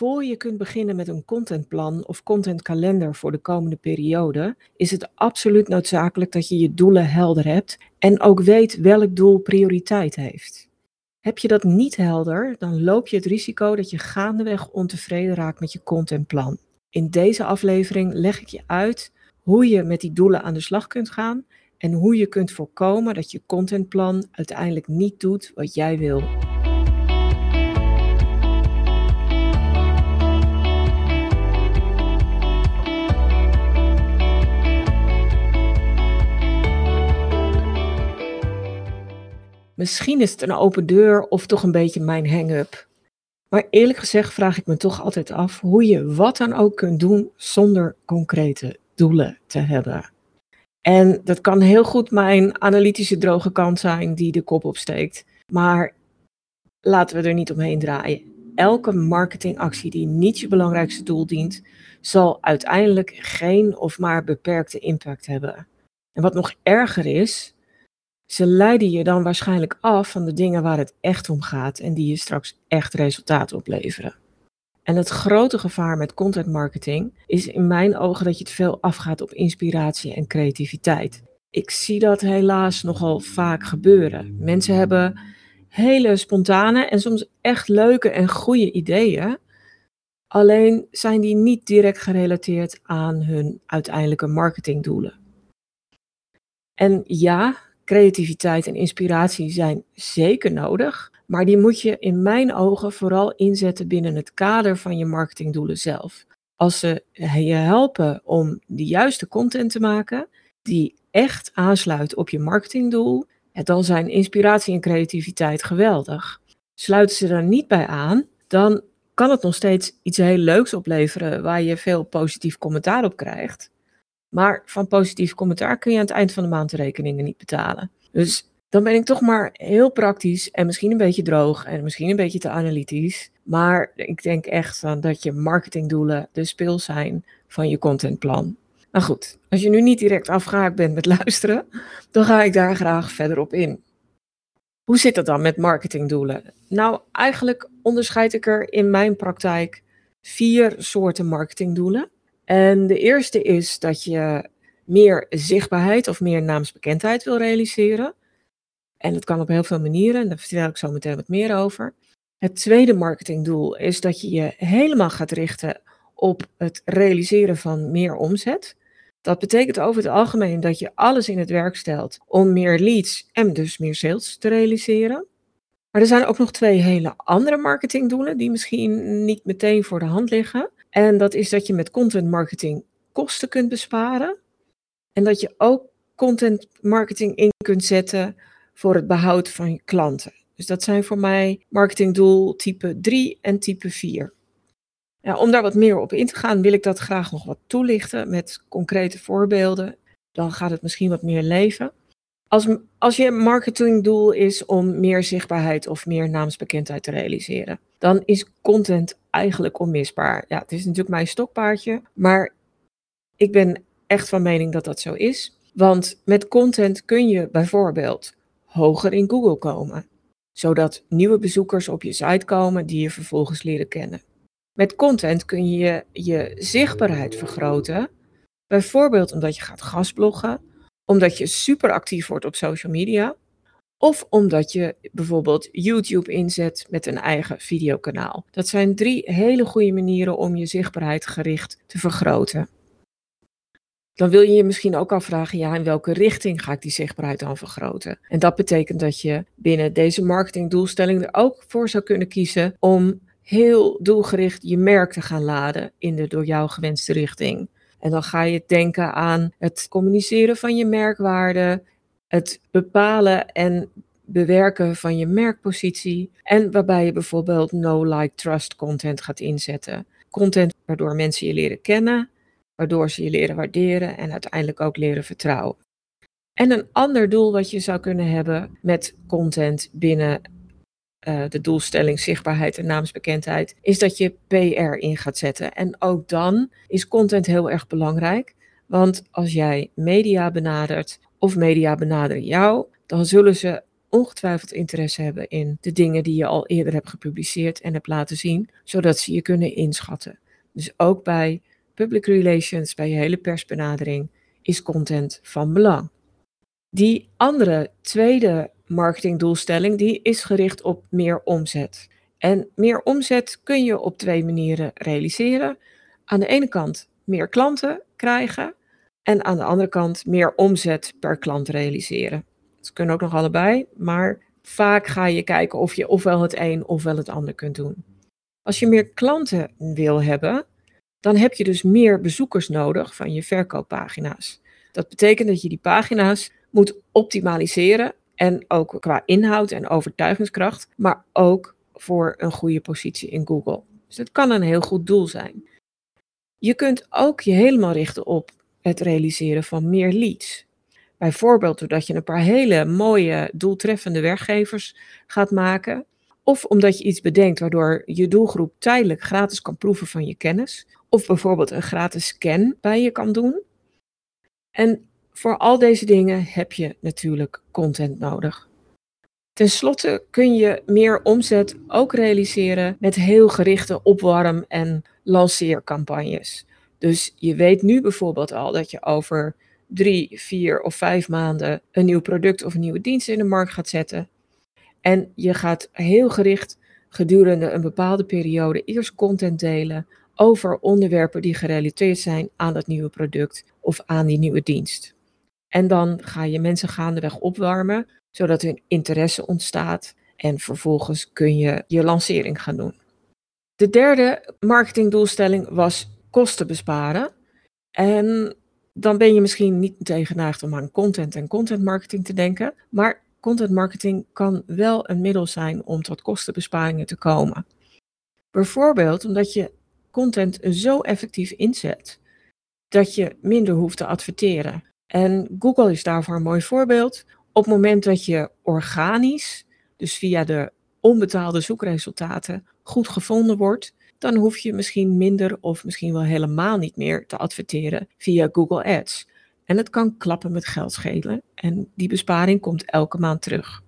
Voor je kunt beginnen met een contentplan of contentkalender voor de komende periode, is het absoluut noodzakelijk dat je je doelen helder hebt en ook weet welk doel prioriteit heeft. Heb je dat niet helder, dan loop je het risico dat je gaandeweg ontevreden raakt met je contentplan. In deze aflevering leg ik je uit hoe je met die doelen aan de slag kunt gaan en hoe je kunt voorkomen dat je contentplan uiteindelijk niet doet wat jij wil. Misschien is het een open deur of toch een beetje mijn hang-up. Maar eerlijk gezegd vraag ik me toch altijd af hoe je wat dan ook kunt doen zonder concrete doelen te hebben. En dat kan heel goed mijn analytische droge kant zijn die de kop opsteekt. Maar laten we er niet omheen draaien. Elke marketingactie die niet je belangrijkste doel dient, zal uiteindelijk geen of maar beperkte impact hebben. En wat nog erger is, ze leiden je dan waarschijnlijk af van de dingen waar het echt om gaat en die je straks echt resultaat opleveren. En het grote gevaar met content marketing is in mijn ogen dat je te veel afgaat op inspiratie en creativiteit. Ik zie dat helaas nogal vaak gebeuren. Mensen hebben hele spontane en soms echt leuke en goede ideeën. Alleen zijn die niet direct gerelateerd aan hun uiteindelijke marketingdoelen. En ja, creativiteit en inspiratie zijn zeker nodig, maar die moet je in mijn ogen vooral inzetten binnen het kader van je marketingdoelen zelf. Als ze je helpen om de juiste content te maken die echt aansluit op je marketingdoel, dan zijn inspiratie en creativiteit geweldig. Sluiten ze daar niet bij aan, dan kan het nog steeds iets heel leuks opleveren waar je veel positief commentaar op krijgt. Maar van positief commentaar kun je aan het eind van de maand de rekeningen niet betalen. Dus dan ben ik toch maar heel praktisch en misschien een beetje droog en misschien een beetje te analytisch. Maar ik denk echt dat je marketingdoelen de speel zijn van je contentplan. Nou goed, als je nu niet direct afgehaakt bent met luisteren, dan ga ik daar graag verder op in. Hoe zit dat dan met marketingdoelen? Nou, eigenlijk onderscheid ik er in mijn praktijk vier soorten marketingdoelen. En de eerste is dat je meer zichtbaarheid of meer naamsbekendheid wil realiseren. En dat kan op heel veel manieren, daar vertel ik zo meteen wat meer over. Het tweede marketingdoel is dat je je helemaal gaat richten op het realiseren van meer omzet. Dat betekent over het algemeen dat je alles in het werk stelt om meer leads en dus meer sales te realiseren. Maar er zijn ook nog twee hele andere marketingdoelen die misschien niet meteen voor de hand liggen. En dat is dat je met content marketing kosten kunt besparen. En dat je ook content marketing in kunt zetten voor het behoud van je klanten. Dus dat zijn voor mij marketingdoel type 3 en type 4. Ja, om daar wat meer op in te gaan, wil ik dat graag nog wat toelichten met concrete voorbeelden. Dan gaat het misschien wat meer leven. Als, als je marketingdoel is om meer zichtbaarheid of meer naamsbekendheid te realiseren, dan is content eigenlijk onmisbaar. Ja, het is natuurlijk mijn stokpaardje, maar ik ben echt van mening dat dat zo is. Want met content kun je bijvoorbeeld hoger in Google komen, zodat nieuwe bezoekers op je site komen die je vervolgens leren kennen. Met content kun je je zichtbaarheid vergroten, bijvoorbeeld omdat je gaat gastbloggen, omdat je super actief wordt op social media, of omdat je bijvoorbeeld YouTube inzet met een eigen videokanaal. Dat zijn drie hele goede manieren om je zichtbaarheid gericht te vergroten. Dan wil je je misschien ook afvragen, ja, in welke richting ga ik die zichtbaarheid dan vergroten? En dat betekent dat je binnen deze marketingdoelstelling er ook voor zou kunnen kiezen om heel doelgericht je merk te gaan laden in de door jou gewenste richting. En dan ga je denken aan het communiceren van je merkwaarde, het bepalen en bewerken van je merkpositie en waarbij je bijvoorbeeld no-like-trust content gaat inzetten. Content waardoor mensen je leren kennen, waardoor ze je leren waarderen en uiteindelijk ook leren vertrouwen. En een ander doel wat je zou kunnen hebben met content binnen uh, de doelstelling zichtbaarheid en naamsbekendheid, is dat je PR in gaat zetten. En ook dan is content heel erg belangrijk. Want als jij media benadert of media benaderen jou, dan zullen ze ongetwijfeld interesse hebben in de dingen die je al eerder hebt gepubliceerd en hebt laten zien, zodat ze je kunnen inschatten. Dus ook bij public relations, bij je hele persbenadering, is content van belang. Die andere tweede marketingdoelstelling, die is gericht op meer omzet. En meer omzet kun je op twee manieren realiseren. Aan de ene kant meer klanten krijgen en aan de andere kant meer omzet per klant realiseren. Het kunnen ook nog allebei, maar vaak ga je kijken of je ofwel het een ofwel het ander kunt doen. Als je meer klanten wil hebben, dan heb je dus meer bezoekers nodig van je verkooppagina's. Dat betekent dat je die pagina's moet optimaliseren en ook qua inhoud en overtuigingskracht, maar ook voor een goede positie in Google. Dus dat kan een heel goed doel zijn. Je kunt ook je helemaal richten op het realiseren van meer leads. Bijvoorbeeld doordat je een paar hele mooie, doeltreffende werkgevers gaat maken. Of omdat je iets bedenkt waardoor je doelgroep tijdelijk gratis kan proeven van je kennis. Of bijvoorbeeld een gratis scan bij je kan doen. En voor al deze dingen heb je natuurlijk content nodig. Ten slotte kun je meer omzet ook realiseren met heel gerichte opwarm- en lanceercampagnes. Dus je weet nu bijvoorbeeld al dat je over drie, vier of vijf maanden een nieuw product of een nieuwe dienst in de markt gaat zetten. En je gaat heel gericht gedurende een bepaalde periode eerst content delen over onderwerpen die gerelateerd zijn aan dat nieuwe product of aan die nieuwe dienst. En dan ga je mensen gaandeweg opwarmen, zodat hun interesse ontstaat. En vervolgens kun je je lancering gaan doen. De derde marketingdoelstelling was kosten besparen. En dan ben je misschien niet tegennaagd om aan content en content marketing te denken. Maar content marketing kan wel een middel zijn om tot kostenbesparingen te komen. Bijvoorbeeld omdat je content zo effectief inzet dat je minder hoeft te adverteren. En Google is daarvoor een mooi voorbeeld. Op het moment dat je organisch, dus via de onbetaalde zoekresultaten, goed gevonden wordt, dan hoef je misschien minder of misschien wel helemaal niet meer te adverteren via Google Ads. En het kan klappen met geld schelen en die besparing komt elke maand terug.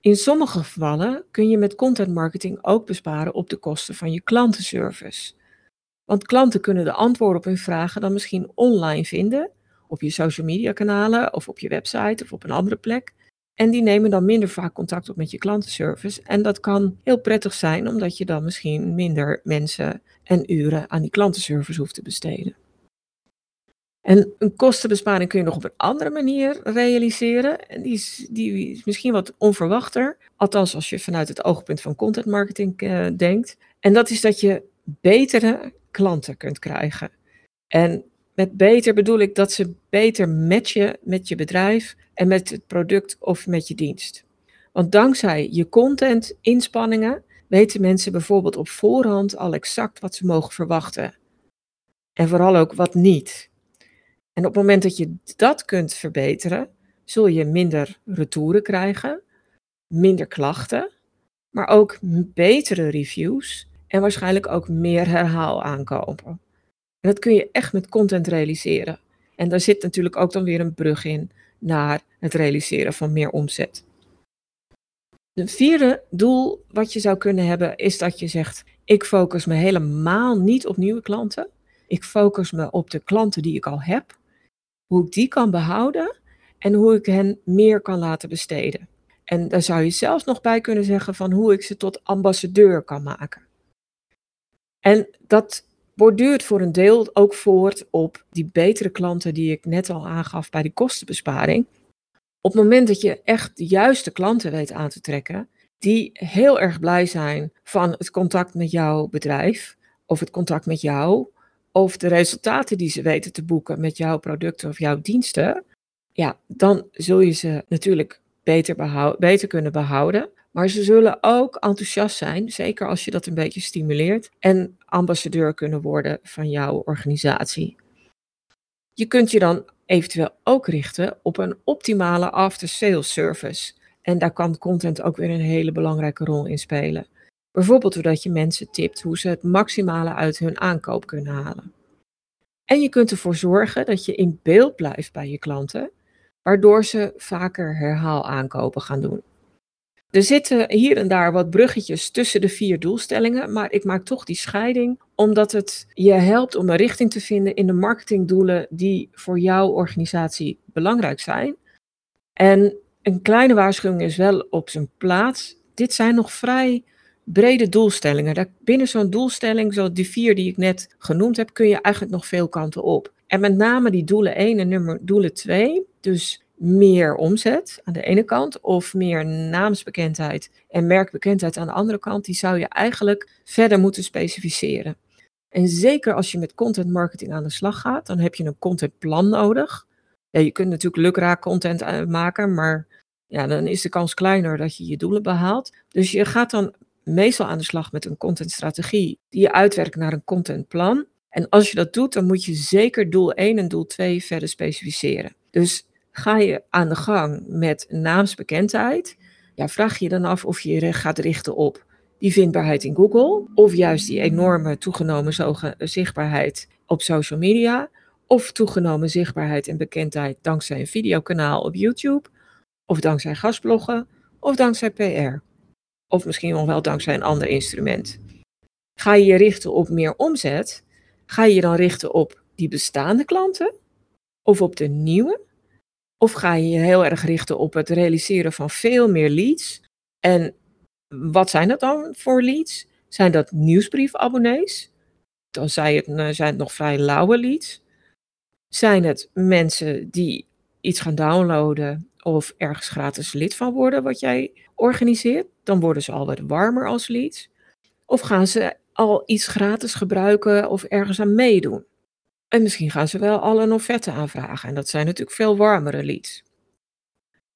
In sommige gevallen kun je met content marketing ook besparen op de kosten van je klantenservice. Want klanten kunnen de antwoorden op hun vragen dan misschien online vinden, op je social media kanalen of op je website of op een andere plek. En die nemen dan minder vaak contact op met je klantenservice. En dat kan heel prettig zijn, omdat je dan misschien minder mensen en uren aan die klantenservice hoeft te besteden. En een kostenbesparing kun je nog op een andere manier realiseren. En die is, die is misschien wat onverwachter. Althans, als je vanuit het oogpunt van content marketing uh, denkt. En dat is dat je betere klanten kunt krijgen. En met beter bedoel ik dat ze beter matchen met je bedrijf en met het product of met je dienst. Want dankzij je content inspanningen weten mensen bijvoorbeeld op voorhand al exact wat ze mogen verwachten. En vooral ook wat niet. En op het moment dat je dat kunt verbeteren, zul je minder retouren krijgen, minder klachten, maar ook betere reviews en waarschijnlijk ook meer herhaal aankopen. En dat kun je echt met content realiseren. En daar zit natuurlijk ook dan weer een brug in naar het realiseren van meer omzet. Het vierde doel wat je zou kunnen hebben is dat je zegt: ik focus me helemaal niet op nieuwe klanten. Ik focus me op de klanten die ik al heb, hoe ik die kan behouden en hoe ik hen meer kan laten besteden. En daar zou je zelfs nog bij kunnen zeggen van hoe ik ze tot ambassadeur kan maken. En dat borduurt voor een deel ook voort op die betere klanten die ik net al aangaf bij die kostenbesparing. Op het moment dat je echt de juiste klanten weet aan te trekken, die heel erg blij zijn van het contact met jouw bedrijf of het contact met jou of de resultaten die ze weten te boeken met jouw producten of jouw diensten, ja, dan zul je ze natuurlijk beter, beter kunnen behouden. Maar ze zullen ook enthousiast zijn, zeker als je dat een beetje stimuleert, en ambassadeur kunnen worden van jouw organisatie. Je kunt je dan eventueel ook richten op een optimale after-sales service. En daar kan content ook weer een hele belangrijke rol in spelen. Bijvoorbeeld doordat je mensen tipt hoe ze het maximale uit hun aankoop kunnen halen. En je kunt ervoor zorgen dat je in beeld blijft bij je klanten, waardoor ze vaker herhaalaankopen gaan doen. Er zitten hier en daar wat bruggetjes tussen de vier doelstellingen, maar ik maak toch die scheiding omdat het je helpt om een richting te vinden in de marketingdoelen die voor jouw organisatie belangrijk zijn. En een kleine waarschuwing is wel op zijn plaats. Dit zijn nog vrij brede doelstellingen. Binnen zo'n doelstelling, zoals die vier die ik net genoemd heb, kun je eigenlijk nog veel kanten op. En met name die doelen 1 en nummer doelen 2, dus meer omzet aan de ene kant of meer naamsbekendheid en merkbekendheid aan de andere kant, die zou je eigenlijk verder moeten specificeren. En zeker als je met content marketing aan de slag gaat, dan heb je een contentplan nodig. Ja, je kunt natuurlijk lukraak content eh, maken, maar ja, dan is de kans kleiner dat je je doelen behaalt. Dus je gaat dan meestal aan de slag met een contentstrategie die je uitwerkt naar een contentplan. En als je dat doet, dan moet je zeker doel 1 en doel 2 verder specificeren. Dus ga je aan de gang met naamsbekendheid, ja, vraag je dan af of je je gaat richten op die vindbaarheid in Google, of juist die enorme toegenomen zichtbaarheid op social media, of toegenomen zichtbaarheid en bekendheid dankzij een videokanaal op YouTube, of dankzij gastbloggen, of dankzij PR. Of misschien wel dankzij een ander instrument. Ga je je richten op meer omzet? Ga je je dan richten op die bestaande klanten? Of op de nieuwe? Of ga je je heel erg richten op het realiseren van veel meer leads? En wat zijn dat dan voor leads? Zijn dat nieuwsbriefabonnees? Dan zijn het, eh, zijn het nog vrij lauwe leads. Zijn het mensen die iets gaan downloaden of ergens gratis lid van worden wat jij organiseert? Dan worden ze al wat warmer als leads. Of gaan ze al iets gratis gebruiken of ergens aan meedoen? En misschien gaan ze wel al een offerte aanvragen. En dat zijn natuurlijk veel warmere leads.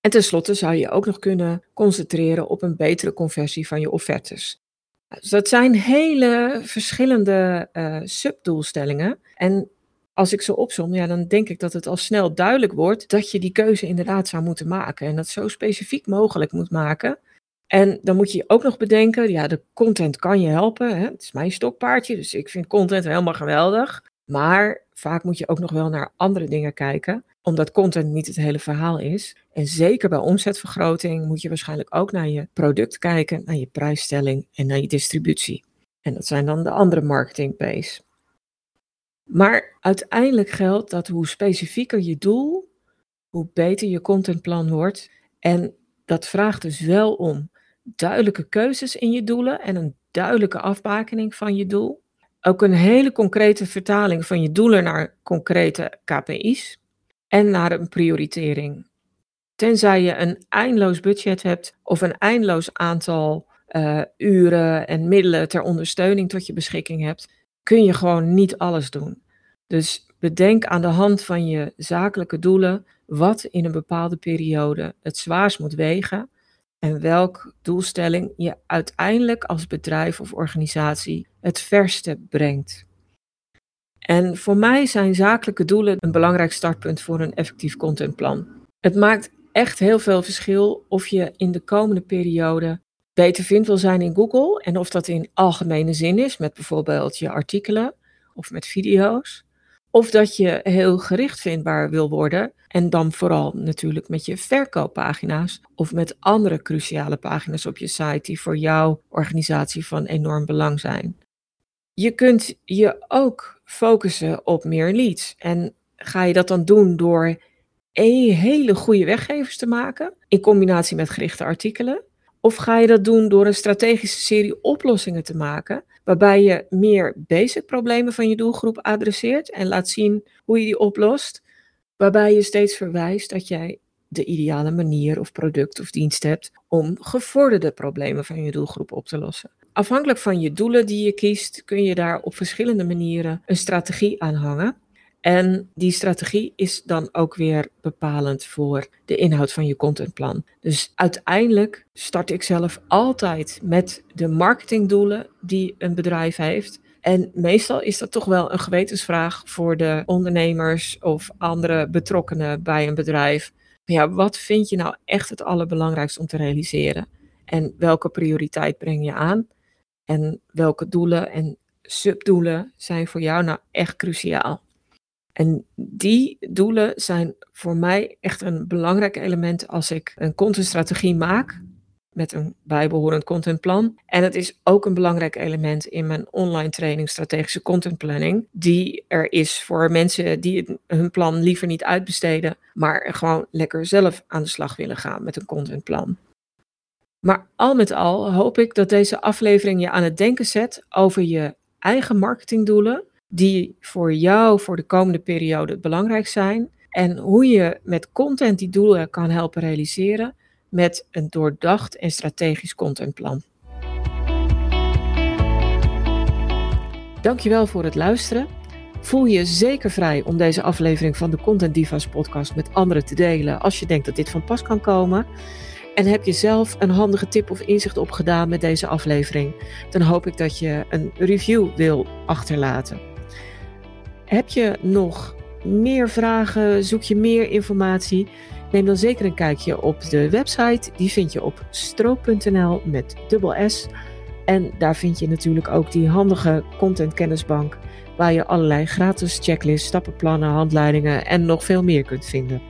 En tenslotte zou je ook nog kunnen concentreren op een betere conversie van je offertes. Dus dat zijn hele verschillende uh, subdoelstellingen. En als ik ze opsom, ja, dan denk ik dat het al snel duidelijk wordt dat je die keuze inderdaad zou moeten maken. En dat zo specifiek mogelijk moet maken. En dan moet je ook nog bedenken, ja, de content kan je helpen. Hè? Het is mijn stokpaardje, dus ik vind content helemaal geweldig. Maar vaak moet je ook nog wel naar andere dingen kijken, omdat content niet het hele verhaal is. En zeker bij omzetvergroting moet je waarschijnlijk ook naar je product kijken, naar je prijsstelling en naar je distributie. En dat zijn dan de andere marketing base. Maar uiteindelijk geldt dat hoe specifieker je doel, hoe beter je contentplan wordt. En dat vraagt dus wel om duidelijke keuzes in je doelen en een duidelijke afbakening van je doel. Ook een hele concrete vertaling van je doelen naar concrete KPI's en naar een prioritering. Tenzij je een eindeloos budget hebt of een eindeloos aantal uh, uren en middelen ter ondersteuning tot je beschikking hebt, kun je gewoon niet alles doen. Dus bedenk aan de hand van je zakelijke doelen wat in een bepaalde periode het zwaarst moet wegen en welke doelstelling je uiteindelijk als bedrijf of organisatie het verste brengt. En voor mij zijn zakelijke doelen een belangrijk startpunt voor een effectief contentplan. Het maakt echt heel veel verschil of je in de komende periode beter vindt wil zijn in Google en of dat in algemene zin is met bijvoorbeeld je artikelen of met video's. Of dat je heel gericht vindbaar wil worden en dan vooral natuurlijk met je verkooppagina's of met andere cruciale pagina's op je site die voor jouw organisatie van enorm belang zijn. Je kunt je ook focussen op meer leads. En ga je dat dan doen door hele goede weggevers te maken in combinatie met gerichte artikelen? Of ga je dat doen door een strategische serie oplossingen te maken, waarbij je meer basic problemen van je doelgroep adresseert en laat zien hoe je die oplost, waarbij je steeds verwijst dat jij de ideale manier of product of dienst hebt om gevorderde problemen van je doelgroep op te lossen. Afhankelijk van je doelen die je kiest, kun je daar op verschillende manieren een strategie aan hangen. En die strategie is dan ook weer bepalend voor de inhoud van je contentplan. Dus uiteindelijk start ik zelf altijd met de marketingdoelen die een bedrijf heeft. En meestal is dat toch wel een gewetensvraag voor de ondernemers of andere betrokkenen bij een bedrijf. Ja, wat vind je nou echt het allerbelangrijkste om te realiseren? En welke prioriteit breng je aan? En welke doelen en subdoelen zijn voor jou nou echt cruciaal? En die doelen zijn voor mij echt een belangrijk element als ik een contentstrategie maak met een bijbehorend contentplan. En het is ook een belangrijk element in mijn online training strategische contentplanning, die er is voor mensen die hun plan liever niet uitbesteden, maar gewoon lekker zelf aan de slag willen gaan met een contentplan. Maar al met al hoop ik dat deze aflevering je aan het denken zet over je eigen marketingdoelen, die voor jou voor de komende periode belangrijk zijn. En hoe je met content die doelen kan helpen realiseren met een doordacht en strategisch contentplan. Dankjewel voor het luisteren. Voel je zeker vrij om deze aflevering van de Content Divas podcast met anderen te delen als je denkt dat dit van pas kan komen. En heb je zelf een handige tip of inzicht opgedaan met deze aflevering, dan hoop ik dat je een review wil achterlaten. Heb je nog meer vragen? Zoek je meer informatie? Neem dan zeker een kijkje op de website. Die vind je op stroop.nl met dubbel S. En daar vind je natuurlijk ook die handige content kennisbank waar je allerlei gratis checklists, stappenplannen, handleidingen en nog veel meer kunt vinden.